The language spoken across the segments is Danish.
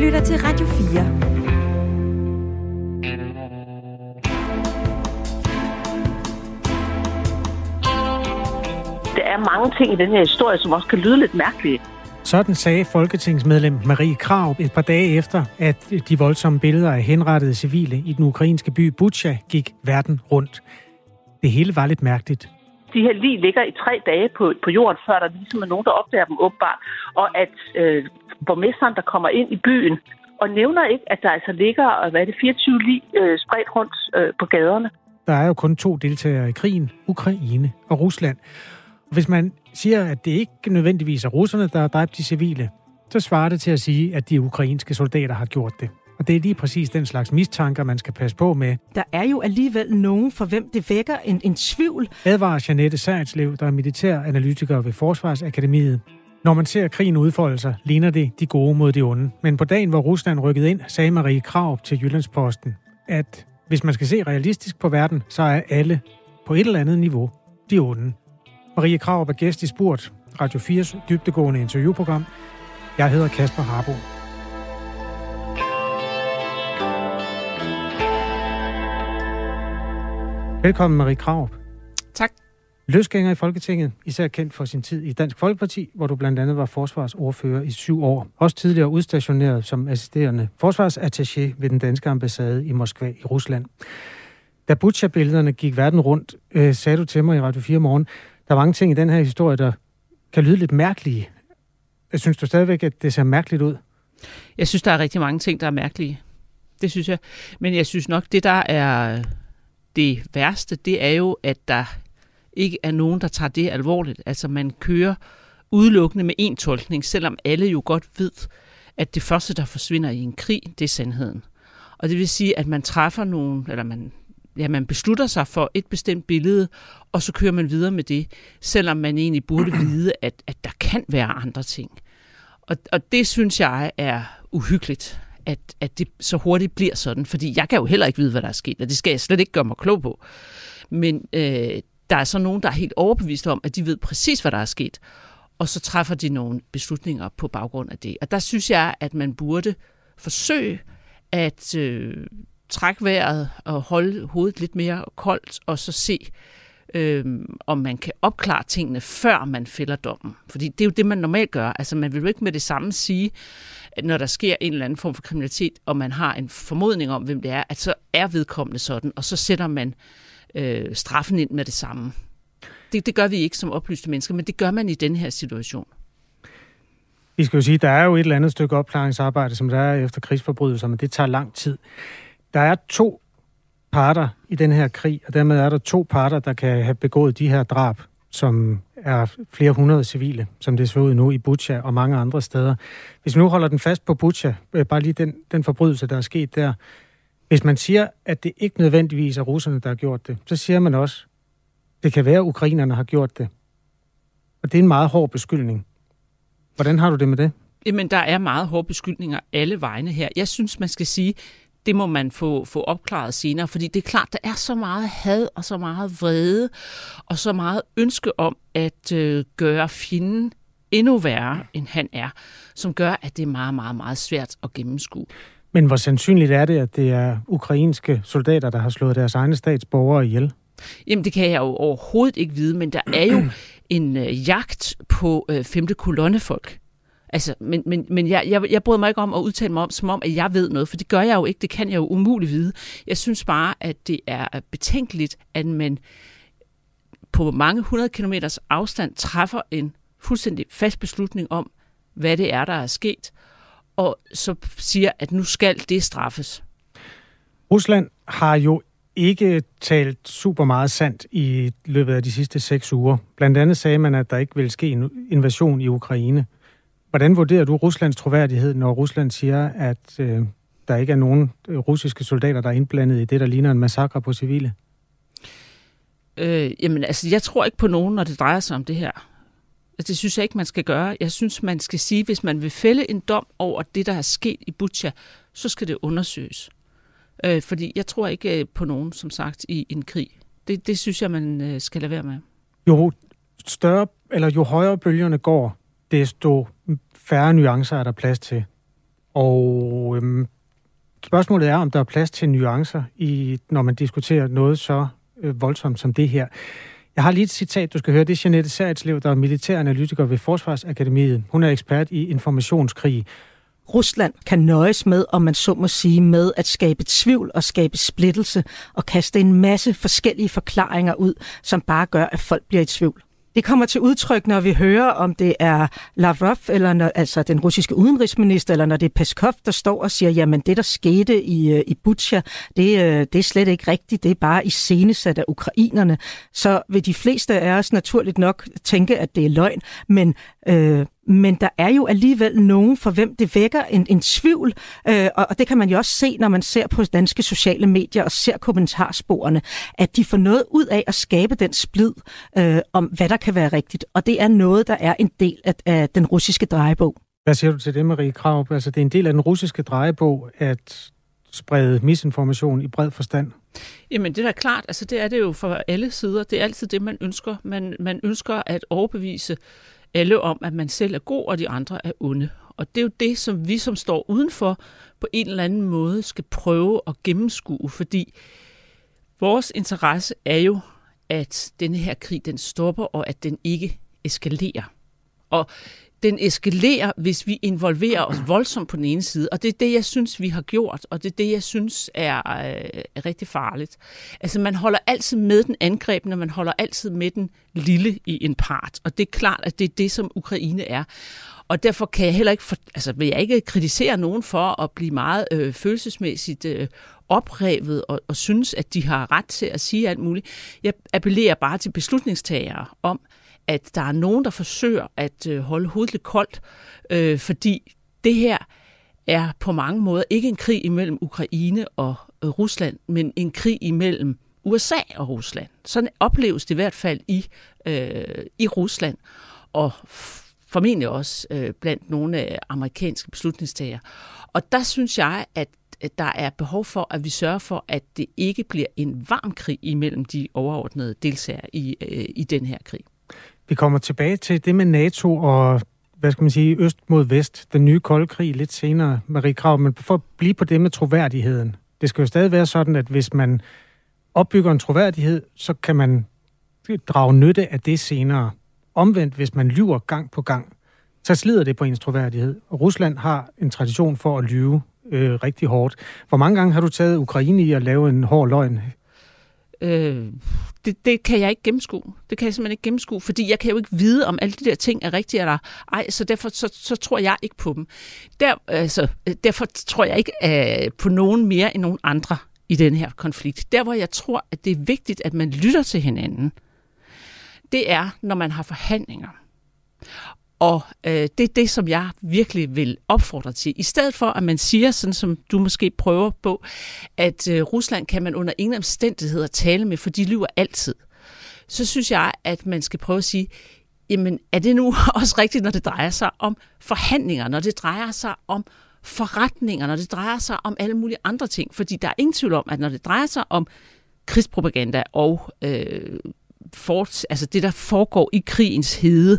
lytter til Radio 4. Der er mange ting i den her historie, som også kan lyde lidt mærkelige. Sådan sagde folketingsmedlem Marie Krav et par dage efter, at de voldsomme billeder af henrettede civile i den ukrainske by Bucha gik verden rundt. Det hele var lidt mærkeligt. De her lige ligger i tre dage på, på jorden, før der ligesom er nogen, der opdager dem åbenbart. Og at øh, borgmesteren, der kommer ind i byen, og nævner ikke, at der altså ligger øh, hvad er det, 24 lige øh, spredt rundt øh, på gaderne. Der er jo kun to deltagere i krigen, Ukraine og Rusland. Hvis man siger, at det ikke nødvendigvis er russerne, der har dræbt de civile, så svarer det til at sige, at de ukrainske soldater har gjort det. Og det er lige præcis den slags mistanker, man skal passe på med. Der er jo alligevel nogen, for hvem det vækker en, en tvivl. Advarer Janette Sejrslev, der er militæranalytiker ved Forsvarsakademiet. Når man ser krigen udfolde sig, ligner det de gode mod de onde. Men på dagen, hvor Rusland rykkede ind, sagde Marie Krav til Jyllandsposten, at hvis man skal se realistisk på verden, så er alle på et eller andet niveau de onde. Marie Krav er gæst i Spurt, Radio 4's dybtegående interviewprogram. Jeg hedder Kasper Harbo. Velkommen, Marie Krav. Tak. Løsgænger i Folketinget, især kendt for sin tid i Dansk Folkeparti, hvor du blandt andet var forsvarsordfører i syv år. Også tidligere udstationeret som assisterende forsvarsattaché ved den danske ambassade i Moskva i Rusland. Da Butcha-billederne gik verden rundt, øh, sagde du til mig i Radio 4 morgen, der er mange ting i den her historie, der kan lyde lidt mærkelige. Jeg synes du stadigvæk, at det ser mærkeligt ud? Jeg synes, der er rigtig mange ting, der er mærkelige. Det synes jeg. Men jeg synes nok, det der er det værste, det er jo, at der ikke er nogen, der tager det alvorligt. Altså man kører udelukkende med en tolkning, selvom alle jo godt ved, at det første, der forsvinder i en krig, det er sandheden. Og det vil sige, at man træffer nogen, eller man ja, man beslutter sig for et bestemt billede, og så kører man videre med det, selvom man egentlig burde vide, at, at der kan være andre ting. Og, og det synes jeg er uhyggeligt, at, at det så hurtigt bliver sådan, fordi jeg kan jo heller ikke vide, hvad der er sket, og det skal jeg slet ikke gøre mig klog på. Men øh, der er så nogen, der er helt overbevist om, at de ved præcis, hvad der er sket, og så træffer de nogle beslutninger på baggrund af det. Og der synes jeg, at man burde forsøge at øh, trække vejret og holde hovedet lidt mere koldt, og så se, øh, Øhm, om man kan opklare tingene, før man fælder dommen. Fordi det er jo det, man normalt gør. Altså man vil jo ikke med det samme sige, at når der sker en eller anden form for kriminalitet, og man har en formodning om, hvem det er, at så er vedkommende sådan, og så sætter man øh, straffen ind med det samme. Det, det gør vi ikke som oplyste mennesker, men det gør man i den her situation. Vi skal jo sige, at der er jo et eller andet stykke opklaringsarbejde, som der er efter krigsforbrydelser, men det tager lang tid. Der er to parter i den her krig, og dermed er der to parter, der kan have begået de her drab, som er flere hundrede civile, som det ser ud nu i Butcha og mange andre steder. Hvis vi nu holder den fast på Butcha, øh, bare lige den, den forbrydelse, der er sket der. Hvis man siger, at det ikke nødvendigvis er russerne, der har gjort det, så siger man også, at det kan være, at ukrainerne har gjort det. Og det er en meget hård beskyldning. Hvordan har du det med det? Jamen, der er meget hårde beskyldninger alle vegne her. Jeg synes, man skal sige, det må man få, få opklaret senere, fordi det er klart, der er så meget had og så meget vrede og så meget ønske om at øh, gøre fjenden endnu værre, end han er, som gør, at det er meget, meget, meget svært at gennemskue. Men hvor sandsynligt er det, at det er ukrainske soldater, der har slået deres egne statsborgere ihjel? Jamen, det kan jeg jo overhovedet ikke vide, men der er jo en øh, jagt på øh, femte kolonnefolk. Altså, men men, men jeg, jeg, jeg bryder mig ikke om at udtale mig om, som om, at jeg ved noget, for det gør jeg jo ikke. Det kan jeg jo umuligt vide. Jeg synes bare, at det er betænkeligt, at man på mange hundrede kilometers afstand træffer en fuldstændig fast beslutning om, hvad det er, der er sket, og så siger, at nu skal det straffes. Rusland har jo ikke talt super meget sandt i løbet af de sidste seks uger. Blandt andet sagde man, at der ikke vil ske en invasion i Ukraine. Hvordan vurderer du Ruslands troværdighed, når Rusland siger, at øh, der ikke er nogen øh, russiske soldater, der er indblandet i det, der ligner en massakre på civile? Øh, jamen, altså, jeg tror ikke på nogen, når det drejer sig om det her. Altså, det synes jeg ikke, man skal gøre. Jeg synes, man skal sige, hvis man vil fælde en dom over det, der er sket i Butcha, så skal det undersøges. Øh, fordi jeg tror ikke øh, på nogen, som sagt, i en krig. Det, det synes jeg, man øh, skal lade være med. Jo større, eller jo højere bølgerne går, desto færre nuancer er der plads til. Og øhm, spørgsmålet er, om der er plads til nuancer, i, når man diskuterer noget så øh, voldsomt som det her. Jeg har lige et citat, du skal høre. Det er Jeanette Særetslev, der er militæranalytiker ved Forsvarsakademiet. Hun er ekspert i informationskrig. Rusland kan nøjes med, om man så må sige, med at skabe tvivl og skabe splittelse og kaste en masse forskellige forklaringer ud, som bare gør, at folk bliver i tvivl. Det kommer til udtryk, når vi hører, om det er Lavrov, eller når, altså den russiske udenrigsminister, eller når det er Peskov, der står og siger, jamen det, der skete i, øh, i Butcha, det, øh, det er slet ikke rigtigt, det er bare iscenesat af ukrainerne. Så vil de fleste af os naturligt nok tænke, at det er løgn, men øh, men der er jo alligevel nogen, for hvem det vækker en, en tvivl, øh, og, og det kan man jo også se, når man ser på danske sociale medier og ser kommentarsporene, at de får noget ud af at skabe den splid øh, om, hvad der kan være rigtigt. Og det er noget, der er en del af, af den russiske drejebog. Hvad siger du til det, Marie Krav? Altså, det er en del af den russiske drejebog at sprede misinformation i bred forstand. Jamen, det er da klart. Altså, det er det jo for alle sider. Det er altid det, man ønsker. Man, man ønsker at overbevise alle om, at man selv er god, og de andre er onde. Og det er jo det, som vi, som står udenfor, på en eller anden måde skal prøve at gennemskue, fordi vores interesse er jo, at denne her krig, den stopper, og at den ikke eskalerer. Og den eskalerer, hvis vi involverer os voldsomt på den ene side, og det er det, jeg synes, vi har gjort, og det er det, jeg synes er, øh, er rigtig farligt. Altså, man holder altid med den angrebne, man holder altid med den lille i en part, og det er klart, at det er det, som Ukraine er. Og derfor kan jeg heller ikke, for, altså vil jeg ikke kritisere nogen for at blive meget øh, følelsesmæssigt øh, oprevet og, og synes, at de har ret til at sige alt muligt. Jeg appellerer bare til beslutningstagere om, at der er nogen, der forsøger at øh, holde hovedet lidt koldt, øh, fordi det her er på mange måder ikke en krig imellem Ukraine og øh, Rusland, men en krig imellem USA og Rusland. Sådan opleves det i hvert fald i, øh, i Rusland, og formentlig også øh, blandt nogle af amerikanske beslutningstagere. Og der synes jeg, at der er behov for, at vi sørger for, at det ikke bliver en varm krig imellem de overordnede deltagere i, øh, i den her krig. Vi kommer tilbage til det med NATO og hvad skal man sige, øst mod vest, den nye kolde krig lidt senere, Marie Krav, men for at blive på det med troværdigheden. Det skal jo stadig være sådan, at hvis man opbygger en troværdighed, så kan man drage nytte af det senere. Omvendt, hvis man lyver gang på gang, så slider det på ens troværdighed. Og Rusland har en tradition for at lyve øh, rigtig hårdt. Hvor mange gange har du taget Ukraine i at lave en hård løgn Øh, det, det kan jeg ikke gennemskue. Det kan jeg simpelthen ikke gennemskue, fordi jeg kan jo ikke vide, om alle de der ting er rigtige eller ej, så derfor så, så tror jeg ikke på dem. Der, altså, øh, derfor tror jeg ikke øh, på nogen mere end nogen andre i den her konflikt. Der, hvor jeg tror, at det er vigtigt, at man lytter til hinanden, det er, når man har forhandlinger. Og øh, det er det, som jeg virkelig vil opfordre til. I stedet for, at man siger, sådan som du måske prøver på, at øh, Rusland kan man under ingen omstændigheder tale med, for de lyver altid. Så synes jeg, at man skal prøve at sige, jamen er det nu også rigtigt, når det drejer sig om forhandlinger, når det drejer sig om forretninger, når det drejer sig om alle mulige andre ting. Fordi der er ingen tvivl om, at når det drejer sig om krigspropaganda og øh, fort, altså det, der foregår i krigens hede,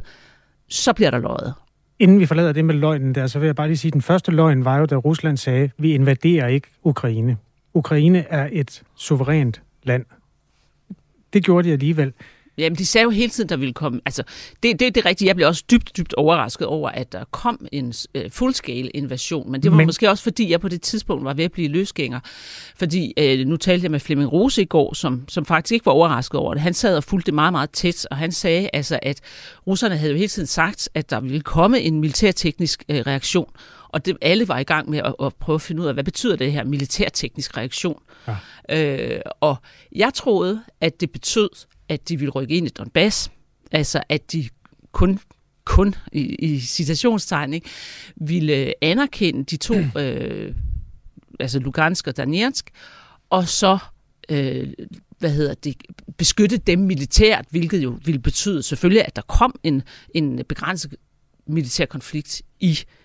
så bliver der løjet. Inden vi forlader det med løgnen der, så vil jeg bare lige sige, at den første løgn var jo, da Rusland sagde, at vi invaderer ikke Ukraine. Ukraine er et suverænt land. Det gjorde de alligevel. Jamen, de sagde jo hele tiden, der ville komme... Altså, det, det, det er rigtigt. Jeg blev også dybt, dybt overrasket over, at der kom en uh, fullscale invasion. Men det var Men... måske også, fordi jeg på det tidspunkt var ved at blive løsgænger. Fordi uh, nu talte jeg med Flemming Rose i går, som, som faktisk ikke var overrasket over det. Han sad og fulgte det meget, meget tæt, og han sagde altså, at russerne havde jo hele tiden sagt, at der ville komme en militærteknisk uh, reaktion. Og det, alle var i gang med at, at prøve at finde ud af, hvad betyder det her militærteknisk reaktion. Ja. Øh, og jeg troede, at det betød, at de ville rykke ind i Donbass, altså at de kun kun i, i citationstegn, ikke, ville anerkende de to, øh, altså Lugansk og Donetsk, og så øh, hvad hedder det, beskytte dem militært, hvilket jo ville betyde selvfølgelig, at der kom en, en begrænset militær konflikt i øh,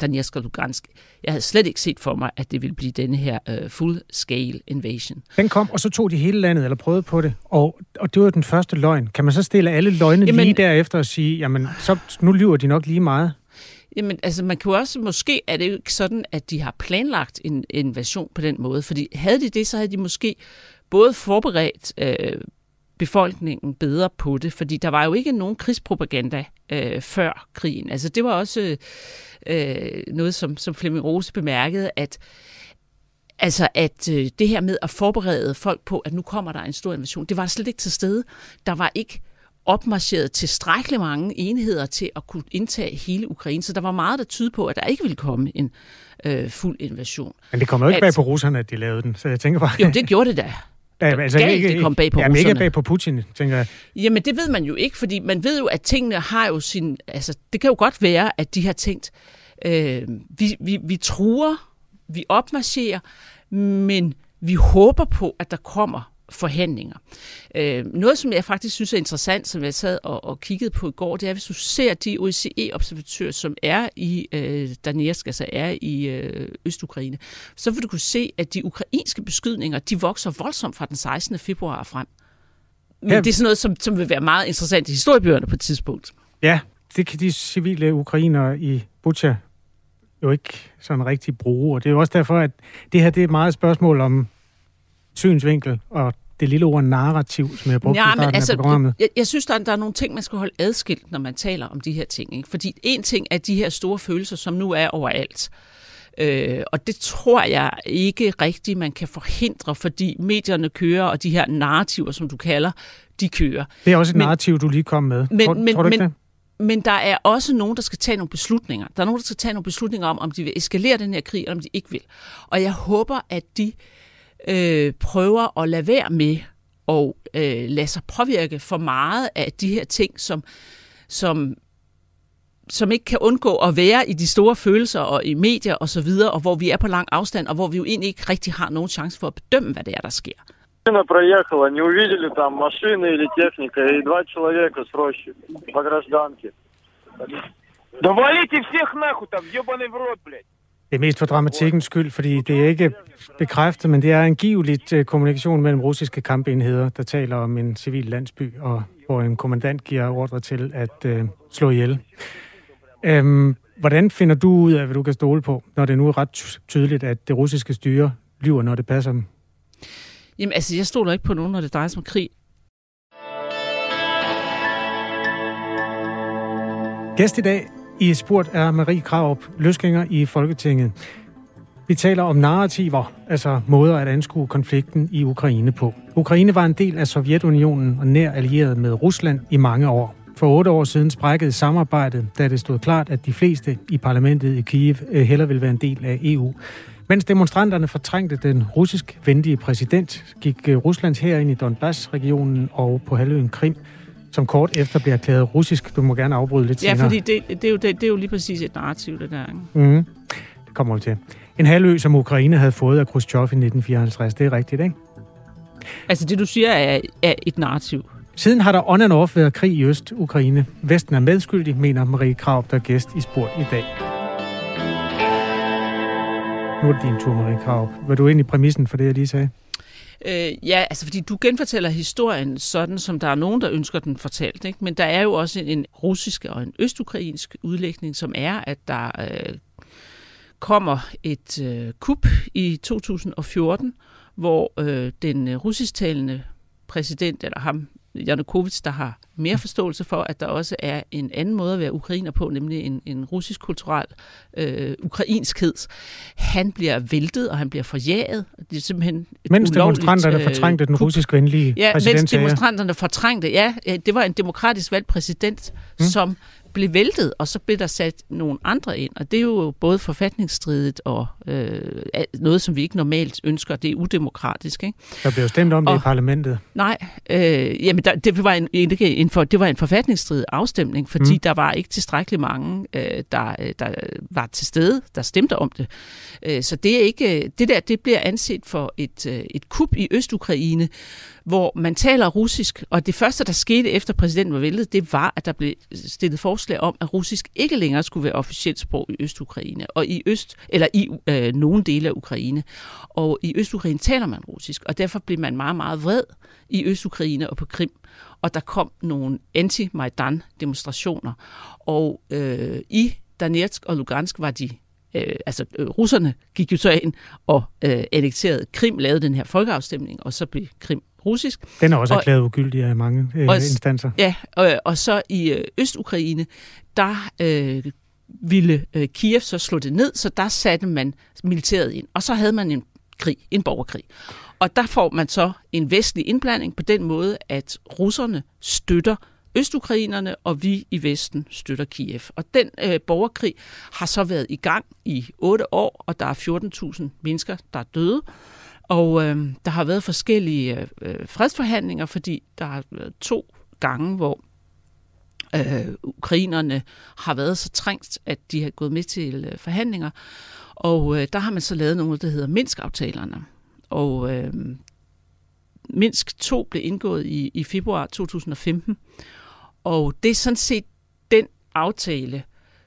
Donetsk og Lugansk. Jeg havde slet ikke set for mig, at det ville blive denne her øh, full-scale invasion. Den kom, og så tog de hele landet, eller prøvede på det, og, og det var den første løgn. Kan man så stille alle løgne jamen, lige derefter og sige, jamen, så, nu lyver de nok lige meget? Jamen, altså man kan jo også, måske er det jo ikke sådan, at de har planlagt en invasion på den måde, fordi havde de det, så havde de måske både forberedt øh, befolkningen bedre på det, fordi der var jo ikke nogen krigspropaganda øh, før krigen. Altså det var også øh, noget, som, som Flemming Rose bemærkede, at Altså at øh, det her med at forberede folk på, at nu kommer der en stor invasion, det var slet ikke til stede. Der var ikke opmarcheret tilstrækkeligt mange enheder til at kunne indtage hele Ukraine, så der var meget, der tyder på, at der ikke ville komme en øh, fuld invasion. Men det kommer jo ikke at, bag på russerne, at de lavede den, så jeg tænker bare... Jo, det gjorde det da. Ja, altså, galt, ikke, det kom bag på jamen, russerne. ikke bag på Putin, tænker jeg. Jamen, det ved man jo ikke, fordi man ved jo, at tingene har jo sin... Altså, det kan jo godt være, at de har tænkt, øh, vi, vi, vi truer, vi opmarcherer, men vi håber på, at der kommer forhandlinger. Øh, noget, som jeg faktisk synes er interessant, som jeg sad og, og kiggede på i går, det er, hvis du ser de OSCE-observatører, som er i øh, Donetsk, altså er i øh, Østukraine, så vil du kunne se, at de ukrainske beskydninger, de vokser voldsomt fra den 16. februar frem. Men ja. det er sådan noget, som, som vil være meget interessant i historiebøgerne på et tidspunkt. Ja, det kan de civile ukrainere i Bucha jo ikke sådan rigtig bruge, og det er jo også derfor, at det her det er et meget spørgsmål om synsvinkel og det lille ord narrativ, som jeg brugte ja, i starten altså, af programmet. Jeg, jeg synes, der, der er nogle ting, man skal holde adskilt, når man taler om de her ting. Ikke? Fordi en ting er de her store følelser, som nu er overalt. Øh, og det tror jeg ikke rigtigt, man kan forhindre, fordi medierne kører, og de her narrativer, som du kalder, de kører. Det er også et men, narrativ, du lige kom med. Men, tror, men, tror du men, det? Men der er også nogen, der skal tage nogle beslutninger. Der er nogen, der skal tage nogle beslutninger om, om de vil eskalere den her krig, eller om de ikke vil. Og jeg håber, at de øh, prøver at lade være med at øh, lade sig påvirke for meget af de her ting, som, som, som ikke kan undgå at være i de store følelser og i medier og så videre, og hvor vi er på lang afstand, og hvor vi jo egentlig ikke rigtig har nogen chance for at bedømme, hvad det er, der sker. Машина проехала, не увидели там машины или техника, и два человека с рощи по гражданке. Да валите всех нахуй там, ебаный в рот, блядь. Det er mest for dramatikkens skyld, fordi det er ikke bekræftet, men det er angiveligt uh, kommunikation mellem russiske kampenheder, der taler om en civil landsby, og hvor en kommandant giver ordre til at uh, slå ihjel. Um, hvordan finder du ud af, hvad du kan stole på, når det nu er ret tydeligt, at det russiske styre lyver, når det passer dem? Jamen altså, jeg stoler ikke på nogen, når det drejer sig om krig. Gæst i dag i Spurt er Marie Kraup, løsgænger i Folketinget. Vi taler om narrativer, altså måder at anskue konflikten i Ukraine på. Ukraine var en del af Sovjetunionen og nær allieret med Rusland i mange år. For otte år siden sprækkede samarbejdet, da det stod klart, at de fleste i parlamentet i Kiev eh, heller ville være en del af EU. Mens demonstranterne fortrængte den russisk venlige præsident, gik eh, Ruslands her ind i Donbass-regionen og på halvøen Krim, som kort efter blev erklæret russisk. Du må gerne afbryde lidt Ja, senere. fordi det, det, er jo, det, det er jo lige præcis et narrativ, det der. Ikke? Mm. Det kommer vi til. En halvø, som Ukraine havde fået af Khrushchev i 1954. Det er rigtigt, ikke? Altså det, du siger, er, er et narrativ. Siden har der on and off været krig i Øst-Ukraine. Vesten er medskyldig, mener Marie Krav, der er gæst i Sport i dag. Nu er det din tur, Marie Krav. Var du ind i præmissen for det, jeg lige sagde? Øh, ja, altså fordi du genfortæller historien sådan, som der er nogen, der ønsker den fortalt. Ikke? Men der er jo også en, en russisk og en østukrainsk udlægning, som er, at der øh, kommer et øh, kup i 2014, hvor øh, den øh, russisktalende præsident, eller ham, Janukovic, der har mere forståelse for, at der også er en anden måde at være ukrainer på, nemlig en, en russisk kulturel øh, ukrainskhed. Han bliver væltet, og han bliver forjaget. Det er simpelthen Mens demonstranterne fortrængte den russisk venlige Ja, præsident. mens demonstranterne fortrængte, ja, ja, det var en demokratisk valgt præsident, mm. som blev væltet, og så blev der sat nogle andre ind, og det er jo både forfatningsstridigt og øh, noget, som vi ikke normalt ønsker. Det er udemokratisk, ikke? Der blev jo stemt om det i Og- parlamentet. Nej, øh, jamen der, det var en, ikke en for, det var en forfatningsstridig afstemning, fordi Mm. der var ikke tilstrækkeligt mange, øh, der, øh, der var til stede, der stemte om det. Øh, så det er ikke det der, det bliver anset for et, øh, et kup i Østukraine, hvor man taler russisk, og det første, der skete efter præsidenten var væltet, det var, at der blev stillet forslag om, at russisk ikke længere skulle være officielt sprog i Østukraine, og i Øst, eller i øh, nogle dele af Ukraine. Og i Østukraine taler man russisk, og derfor blev man meget, meget vred i Østukraine og på Krim. Og der kom nogle anti-Majdan-demonstrationer. Og øh, i Donetsk og Lugansk var de øh, altså øh, russerne gik jo så ind og øh, annekterede Krim, lavede den her folkeafstemning, og så blev Krim russisk. Den er også og, erklæret ugyldig af mange øh, og, instanser. Ja, og, og så i øh, Øst-Ukraine, der øh, ville øh, Kiev så slå det ned, så der satte man militæret ind. Og så havde man en krig, en borgerkrig. Og der får man så en vestlig indblanding på den måde, at russerne støtter østukrainerne, og vi i Vesten støtter Kiev. Og den øh, borgerkrig har så været i gang i otte år, og der er 14.000 mennesker, der er døde. Og øh, der har været forskellige øh, øh, fredsforhandlinger, fordi der har været to gange, hvor øh, ukrainerne har været så trængt, at de har gået med til øh, forhandlinger. Og øh, der har man så lavet nogle, der hedder Minsk-aftalerne. Og øh, Minsk 2 blev indgået i, i februar 2015. Og det er sådan set den aftale,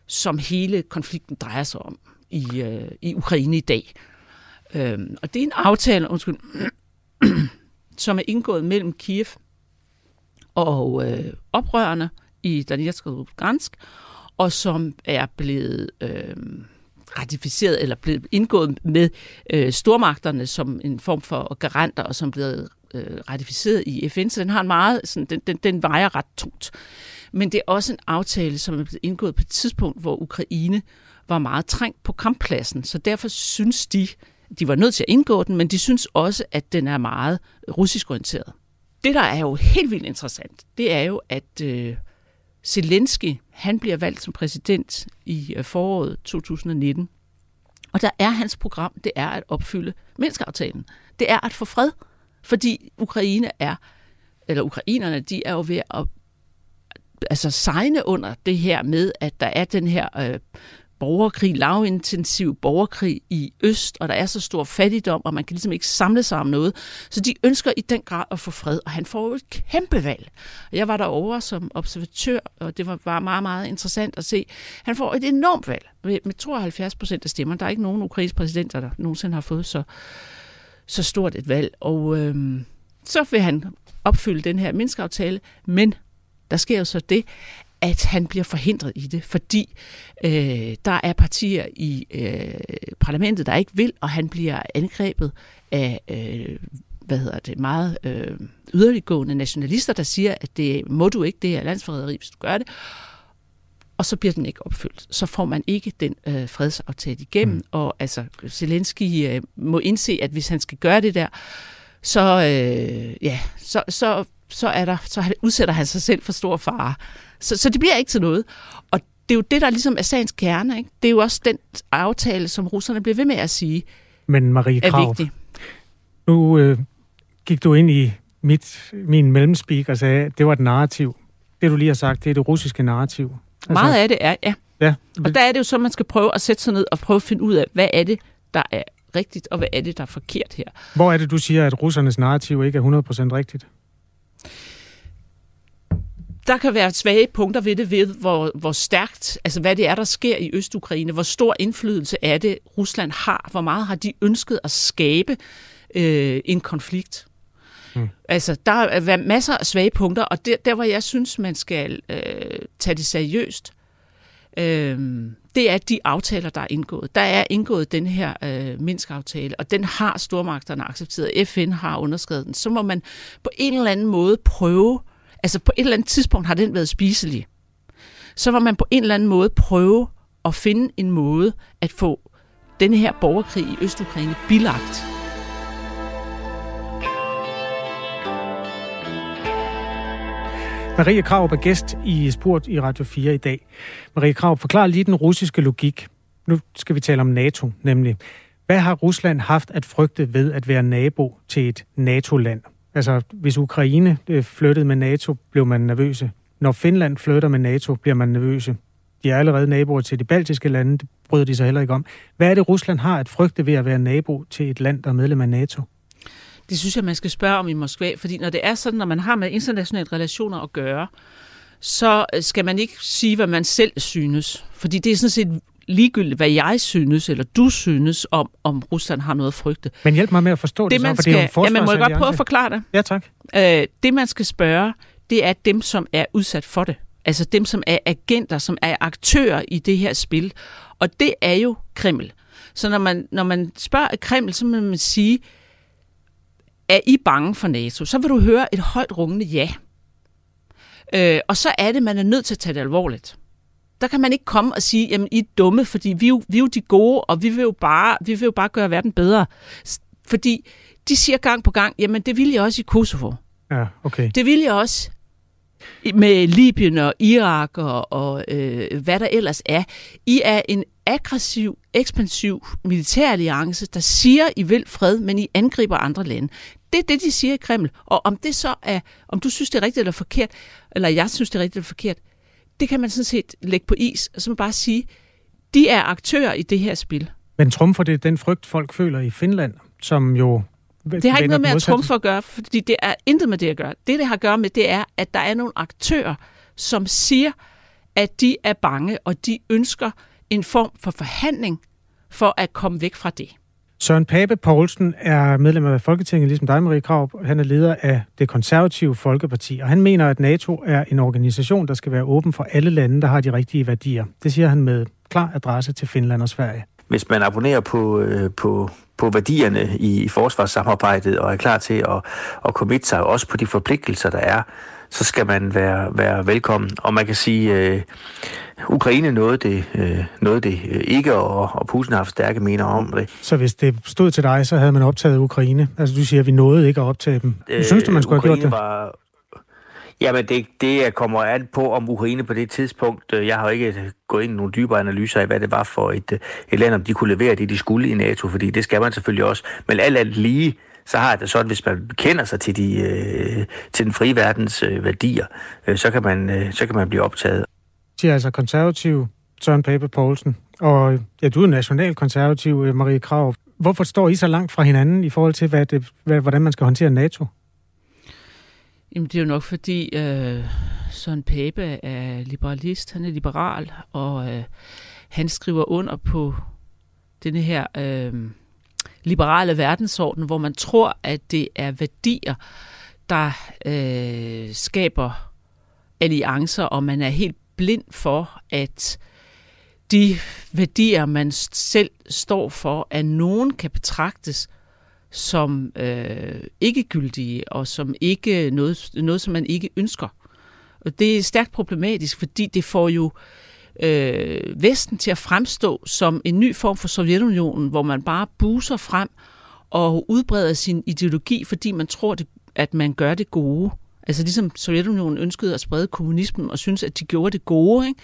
som hele konflikten drejer sig om i, øh, i Ukraine i dag. Øhm, og det er en aftale, undskyld, som er indgået mellem Kiev og øh, oprørerne i Donetsk og Lugansk, og som er blevet øh, ratificeret eller blevet indgået med øh, stormagterne som en form for garanter, og som blevet øh, ratificeret i FN, så den har en meget, sådan, den, den, den vejer ret tungt. Men det er også en aftale, som er blevet indgået på et tidspunkt, hvor Ukraine var meget trængt på kamppladsen, så derfor synes de, de var nødt til at indgå den, men de synes også, at den er meget russisk orienteret. Det, der er jo helt vildt interessant, det er jo, at øh, Zelensky, han bliver valgt som præsident i øh, foråret 2019. Og der er hans program, det er at opfylde menneskeaftalen. Det er at få fred, fordi Ukraine er, eller ukrainerne, de er jo ved at altså signe under det her med, at der er den her øh, borgerkrig, lavintensiv borgerkrig i Øst, og der er så stor fattigdom, og man kan ligesom ikke samle sig om noget. Så de ønsker i den grad at få fred, og han får jo et kæmpe valg. Jeg var derovre som observatør, og det var var meget, meget interessant at se. Han får et enormt valg med, med 72 procent af stemmer. Der er ikke nogen ukrainske præsidenter, der nogensinde har fået så, så stort et valg. Og øhm, så vil han opfylde den her menneskeaftale, men der sker jo så det, at han bliver forhindret i det, fordi øh, der er partier i øh, parlamentet, der ikke vil, og han bliver angrebet af øh, hvad hedder det, meget øh, yderliggående nationalister, der siger, at det må du ikke, det er landsforræderi, hvis du gør det. Og så bliver den ikke opfyldt. Så får man ikke den øh, fredsaftale igennem, mm. og altså Zelensky øh, må indse, at hvis han skal gøre det der, så, øh, ja, så, så, så, er der, så udsætter han sig selv for stor fare. Så, så det bliver ikke til noget. Og det er jo det, der ligesom er sagens kerne. Ikke? Det er jo også den aftale, som russerne bliver ved med at sige, Men Marie Krav, er vigtig. nu øh, gik du ind i mit, min mellemspeak og sagde, at det var et narrativ. Det, du lige har sagt, det er det russiske narrativ. Altså, Meget af det er, ja. ja. Og der er det jo så, man skal prøve at sætte sig ned og prøve at finde ud af, hvad er det, der er rigtigt, og hvad er det, der er forkert her. Hvor er det, du siger, at russernes narrativ ikke er 100% rigtigt? Der kan være svage punkter ved det, ved hvor, hvor stærkt, altså hvad det er, der sker i Øst-Ukraine, hvor stor indflydelse er det, Rusland har, hvor meget har de ønsket at skabe øh, en konflikt. Mm. Altså, der er masser af svage punkter, og der, der hvor jeg synes, man skal øh, tage det seriøst, øh, det er de aftaler, der er indgået. Der er indgået den her øh, Minsk-aftale, og den har stormagterne accepteret. FN har underskrevet den. Så må man på en eller anden måde prøve Altså på et eller andet tidspunkt har den været spiselig. Så var man på en eller anden måde prøve at finde en måde at få denne her borgerkrig i Østukraine bilagt. Marie Krav er gæst i Sport i Radio 4 i dag. Marie Krav, forklar lige den russiske logik. Nu skal vi tale om NATO, nemlig. Hvad har Rusland haft at frygte ved at være nabo til et NATO-land? Altså, hvis Ukraine øh, flyttede med NATO, blev man nervøse. Når Finland flytter med NATO, bliver man nervøse. De er allerede naboer til de baltiske lande, det bryder de sig heller ikke om. Hvad er det, Rusland har at frygte ved at være nabo til et land, der er medlem af NATO? Det synes jeg, man skal spørge om i Moskva, fordi når det er sådan, når man har med internationale relationer at gøre, så øh, skal man ikke sige, hvad man selv synes. Fordi det er sådan set ligegyldigt, hvad jeg synes, eller du synes om, om Rusland har noget at frygte. Men hjælp mig med at forstå det, det man så, skal, for det er jo må jeg godt prøve at forklare det? Ja, tak. Øh, det, man skal spørge, det er dem, som er udsat for det. Altså dem, som er agenter, som er aktører i det her spil. Og det er jo Kreml. Så når man, når man spørger Kreml, så må man sige, er I bange for NATO? Så vil du høre et højt rungende ja. Øh, og så er det, man er nødt til at tage det alvorligt. Der kan man ikke komme og sige, jamen I er dumme, fordi vi er jo, vi er jo de gode, og vi vil jo, bare, vi vil jo bare gøre verden bedre. Fordi de siger gang på gang, jamen det vil jeg også i Kosovo. Ja, okay. Det vil jeg også med Libyen og Irak og, og øh, hvad der ellers er. I er en aggressiv, ekspansiv militæralliance, der siger, I vil fred, men I angriber andre lande. Det er det, de siger i Kreml. Og om det så er, om du synes, det er rigtigt eller forkert, eller jeg synes, det er rigtigt eller forkert, det kan man sådan set lægge på is, og så må bare sige, de er aktører i det her spil. Men trumfer det den frygt, folk føler i Finland, som jo det har ikke noget med at trumfe at gøre, fordi det er intet med det at gøre. Det, det har at gøre med, det er, at der er nogle aktører, som siger, at de er bange, og de ønsker en form for forhandling for at komme væk fra det. Søren Pape Poulsen er medlem af Folketinget, ligesom dig, Marie Krav. Han er leder af det konservative Folkeparti, og han mener, at NATO er en organisation, der skal være åben for alle lande, der har de rigtige værdier. Det siger han med klar adresse til Finland og Sverige. Hvis man abonnerer på, øh, på, på værdierne i, i forsvarssamarbejdet og er klar til at, at committe sig også på de forpligtelser, der er, så skal man være, være velkommen. Og man kan sige, øh, Ukraine nåede det, øh, nåede det øh, ikke, og, og Putin har haft stærke mener om det. Så hvis det stod til dig, så havde man optaget Ukraine? Altså du siger, at vi nåede ikke at optage dem. Øh, synes du, man skulle Ukraine have gjort det? Var, Jamen, det, det kommer an på, om Ukraine på det tidspunkt, øh, jeg har ikke gået ind i nogle dybere analyser af, hvad det var for et, øh, et land, om de kunne levere det, de skulle i NATO, fordi det skal man selvfølgelig også. Men alt andet lige, så har det sådan, hvis man kender sig til, de, øh, til den frie verdens øh, værdier, øh, så, kan man, øh, så kan man blive optaget. Siger altså konservativ Søren Pape Poulsen. Og ja, du er national konservativ, øh, Marie Krav. Hvorfor står I så langt fra hinanden i forhold til, hvad det, hvad, hvordan man skal håndtere NATO? Jamen, det er jo nok fordi øh, Søren Pape er liberalist, han er liberal, og øh, han skriver under på denne her øh, liberale verdensorden, hvor man tror, at det er værdier, der øh, skaber alliancer, og man er helt blind for, at de værdier, man selv står for, at nogen kan betragtes som øh, ikke gyldige, og som ikke noget, noget, som man ikke ønsker. Og det er stærkt problematisk, fordi det får jo øh, øh, Vesten til at fremstå som en ny form for Sovjetunionen, hvor man bare buser frem og udbreder sin ideologi, fordi man tror, det, at man gør det gode. Altså ligesom Sovjetunionen ønskede at sprede kommunismen og synes at de gjorde det gode, ikke?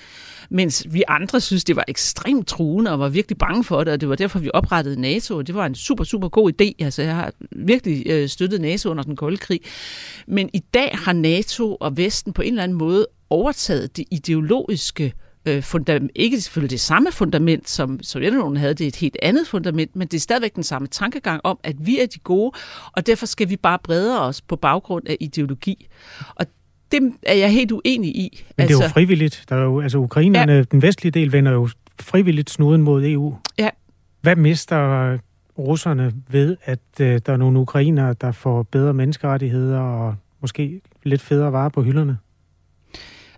mens vi andre synes, det var ekstremt truende og var virkelig bange for det, og det var derfor, vi oprettede NATO, og det var en super, super god idé. Altså jeg har virkelig øh, støttet NATO under den kolde krig. Men i dag har NATO og Vesten på en eller anden måde overtaget det ideologiske øh, øh, fundament, ikke selvfølgelig det samme fundament, som Sovjetunionen havde, det er et helt andet fundament, men det er stadigvæk den samme tankegang om, at vi er de gode, og derfor skal vi bare brede os på baggrund af ideologi. Og det er jeg helt uenig i. Men altså, det er jo altså- frivilligt. Der er jo, altså ukrainerne, ja. den vestlige del, vender jo frivilligt snuden mod EU. Ja. Hvad mister russerne ved, at øh, der er nogle ukrainere, der får bedre menneskerettigheder og måske lidt federe varer på hylderne?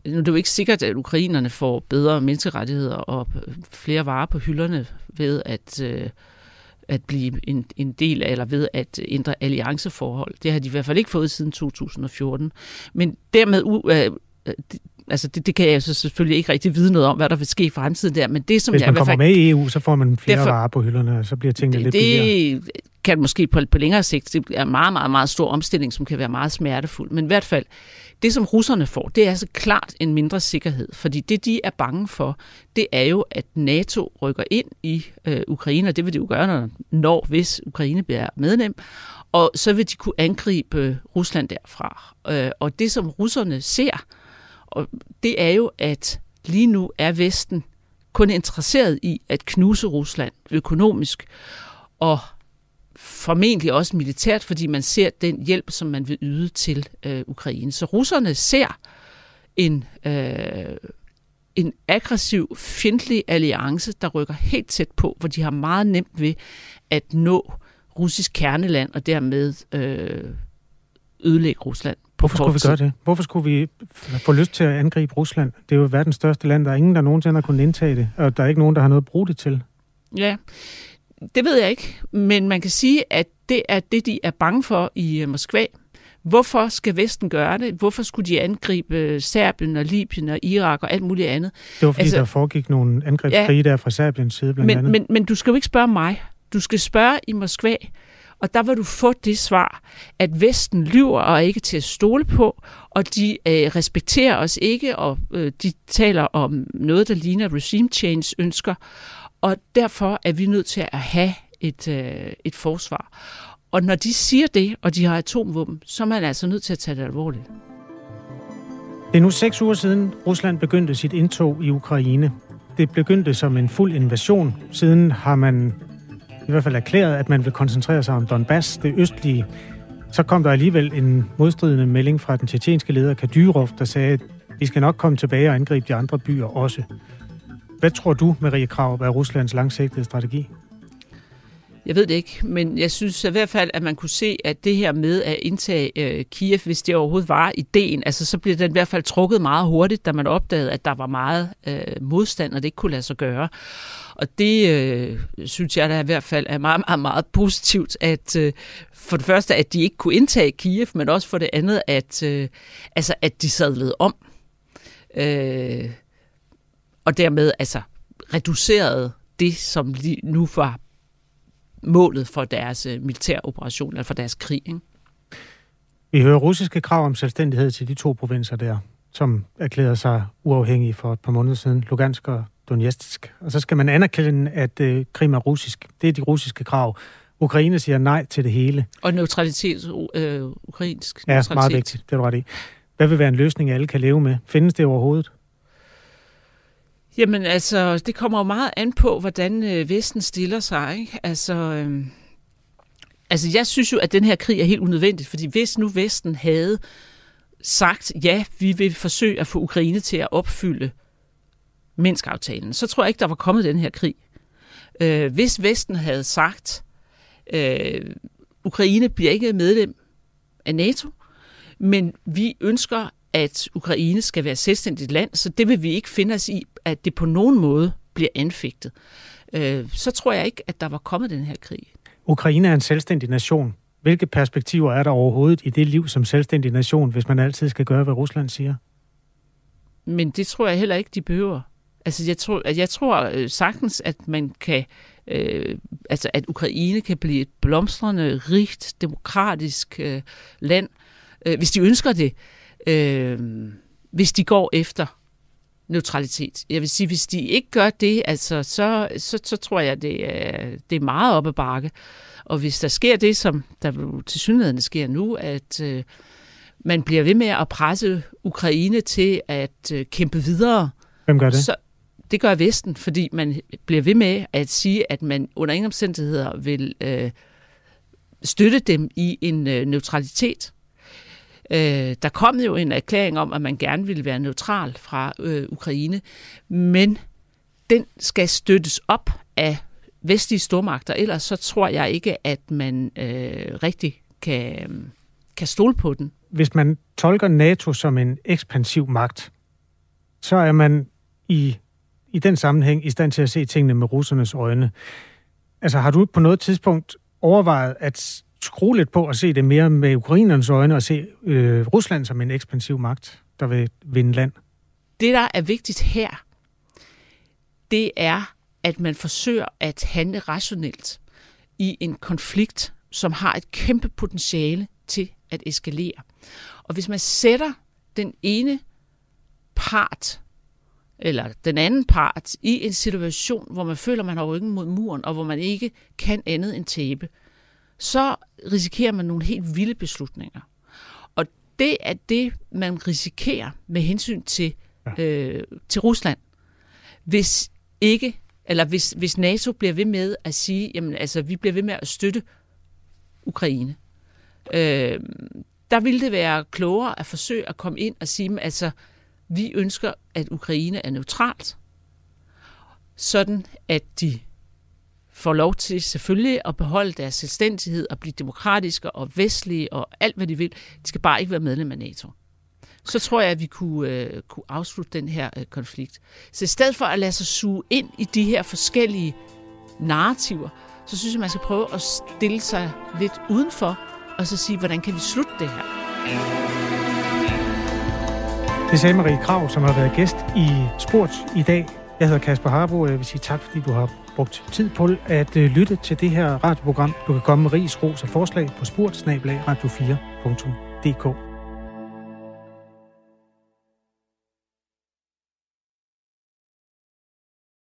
Nu er det jo ikke sikkert, at ukrainerne får bedre menneskerettigheder og flere varer på hylderne ved at, øh, at blive en, en del af, eller ved at ændre allianceforhold. Det har de i hvert fald ikke fået siden 2014. Men dermed, øh, altså det, det kan jeg så selvfølgelig ikke rigtig vide noget om, hvad der vil ske i fremtiden der, men det som Hvis jeg man kommer fald, med i EU, så får man flere derfor, varer på hylderne, og så bliver tingene det, lidt billigere. Det kan måske på, på længere sigt, det er en meget, meget, meget stor omstilling, som kan være meget smertefuld, men i hvert fald, det, som russerne får, det er altså klart en mindre sikkerhed, fordi det, de er bange for, det er jo, at NATO rykker ind i øh, Ukraine, og det vil de jo gøre, når, når hvis Ukraine bliver medlem, og så vil de kunne angribe Rusland derfra. Øh, og det, som russerne ser, og det er jo, at lige nu er Vesten kun interesseret i at knuse Rusland økonomisk, og formentlig også militært, fordi man ser den hjælp, som man vil yde til øh, Ukraine. Så russerne ser en, øh, en aggressiv, fjendtlig alliance, der rykker helt tæt på, hvor de har meget nemt ved at nå russisk kerneland og dermed øh, ødelægge Rusland Hvorfor skulle vi gøre det? Hvorfor skulle vi få lyst til at angribe Rusland? Det er jo verdens største land. Der er ingen, der nogensinde har kunnet indtage det, og der er ikke nogen, der har noget at bruge det til. Ja, det ved jeg ikke, men man kan sige, at det er det, de er bange for i øh, Moskva. Hvorfor skal Vesten gøre det? Hvorfor skulle de angribe øh, Serbien og Libyen og Irak og alt muligt andet? Det var fordi, Altså- altså, der foregik nogle angrebskrige ja, der fra Serbiens side blandt Men, andet. men, men du skal jo ikke spørge mig. Du skal spørge i Moskva, og der vil du få det svar, at Vesten lyver og er ikke til at stole på, og de øh, respekterer os ikke, og øh, de taler om noget, der ligner regime change ønsker, og derfor er vi nødt til at have et, øh, et forsvar. Og når de siger det, og de har atomvåben, så er man altså nødt til at tage det alvorligt. Det er nu seks uger siden, Rusland begyndte sit indtog i Ukraine. Det begyndte som en fuld invasion. Siden har man i hvert fald erklæret, at man vil koncentrere sig om Donbass, det østlige. Så kom der alligevel en modstridende melding fra den tjetjenske leder Kadyrov, der sagde, at vi skal nok komme tilbage og angribe de andre byer også. Hvad tror du, Marie Krav, er Ruslands langsigtede strategi? Jeg ved det ikke, men jeg synes i hvert fald, at man kunne se, at det her med at indtage øh, Kiev, hvis det overhovedet var ideen, altså så blev den i hvert fald trukket meget hurtigt, da man opdagede, at der var meget øh, modstand, og det ikke kunne lade sig gøre. Og det øh, synes jeg da i hvert fald er meget, meget, meget positivt, at øh, for det første, at de ikke kunne indtage Kiev, men også for det andet, at, øh, altså, at de sadlede om. Øh, og dermed altså reducerede det, som lige nu var målet for deres øh, militæroperation, eller for deres krig. Ikke? Vi hører russiske krav om selvstændighed til de to provinser der, som erklærede sig uafhængige for et par måneder siden, Lugansk og Donetsk. Og så skal man anerkende, at øh, Krim er russisk. Det er de russiske krav. Ukraine siger nej til det hele. Og neutralitet, øh, ukrainsk Ja, neutralitet. meget vigtigt. Det er du ret i. Hvad vil være en løsning, alle kan leve med? Findes det overhovedet? Jamen altså, det kommer jo meget an på, hvordan øh, Vesten stiller sig. Ikke? Altså, øh, altså, jeg synes jo, at den her krig er helt unødvendig, fordi hvis nu Vesten havde sagt, ja, vi vil forsøge at få Ukraine til at opfylde Minsk-aftalen, så tror jeg ikke, der var kommet den her krig. Øh, hvis Vesten havde sagt, øh, Ukraine bliver ikke medlem af NATO, men vi ønsker, at Ukraine skal være et selvstændigt land, så det vil vi ikke finde os i, at det på nogen måde bliver anfægtet. Øh, så tror jeg ikke, at der var kommet den her krig. Ukraine er en selvstændig nation. Hvilke perspektiver er der overhovedet i det liv som selvstændig nation, hvis man altid skal gøre, hvad Rusland siger? Men det tror jeg heller ikke, de behøver. Altså, jeg tror, at jeg tror øh, sagtens, at man kan, øh, altså, at Ukraine kan blive et blomstrende, rigt, demokratisk øh, land, øh, hvis de ønsker det, øh, hvis de går efter neutralitet. Jeg vil sige, hvis de ikke gør det, altså, så, så, så tror jeg, det er, det er meget op ad bakke. Og hvis der sker det, som der til synligheden sker nu, at øh, man bliver ved med at presse Ukraine til at øh, kæmpe videre, Hvem gør det? så det gør Vesten, fordi man bliver ved med at sige, at man under ingen omstændigheder vil øh, støtte dem i en øh, neutralitet. Øh, der kom jo en erklæring om, at man gerne ville være neutral fra øh, Ukraine, men den skal støttes op af vestlige stormagter, ellers så tror jeg ikke, at man øh, rigtig kan, kan stole på den. Hvis man tolker NATO som en ekspansiv magt, så er man i, i den sammenhæng i stand til at se tingene med russernes øjne. Altså har du på noget tidspunkt overvejet at skrue lidt på at se det mere med ukrainernes øjne og se øh, Rusland som en ekspansiv magt, der vil vinde land? Det, der er vigtigt her, det er, at man forsøger at handle rationelt i en konflikt, som har et kæmpe potentiale til at eskalere. Og hvis man sætter den ene part, eller den anden part, i en situation, hvor man føler, man har ryggen mod muren, og hvor man ikke kan andet end tabe, så risikerer man nogle helt vilde beslutninger. Og det er det, man risikerer med hensyn til, øh, til Rusland. Hvis ikke, eller hvis, hvis NATO bliver ved med at sige, jamen altså, vi bliver ved med at støtte Ukraine. Øh, der ville det være klogere at forsøge at komme ind og sige, altså, vi ønsker, at Ukraine er neutralt, sådan at de får lov til selvfølgelig at beholde deres selvstændighed og blive demokratiske og vestlige og alt, hvad de vil. De skal bare ikke være medlem af NATO. Så tror jeg, at vi kunne, øh, kunne afslutte den her øh, konflikt. Så i stedet for at lade sig suge ind i de her forskellige narrativer, så synes jeg, man skal prøve at stille sig lidt udenfor, og så sige, hvordan kan vi slutte det her? Det sagde Marie Krav, som har været gæst i Sport i dag. Jeg hedder Kasper Harbo, og jeg vil sige tak, fordi du har brugt tid på at øh, lytte til det her radioprogram. Du kan komme med ris, ros og forslag på sportsnablag radio4.dk.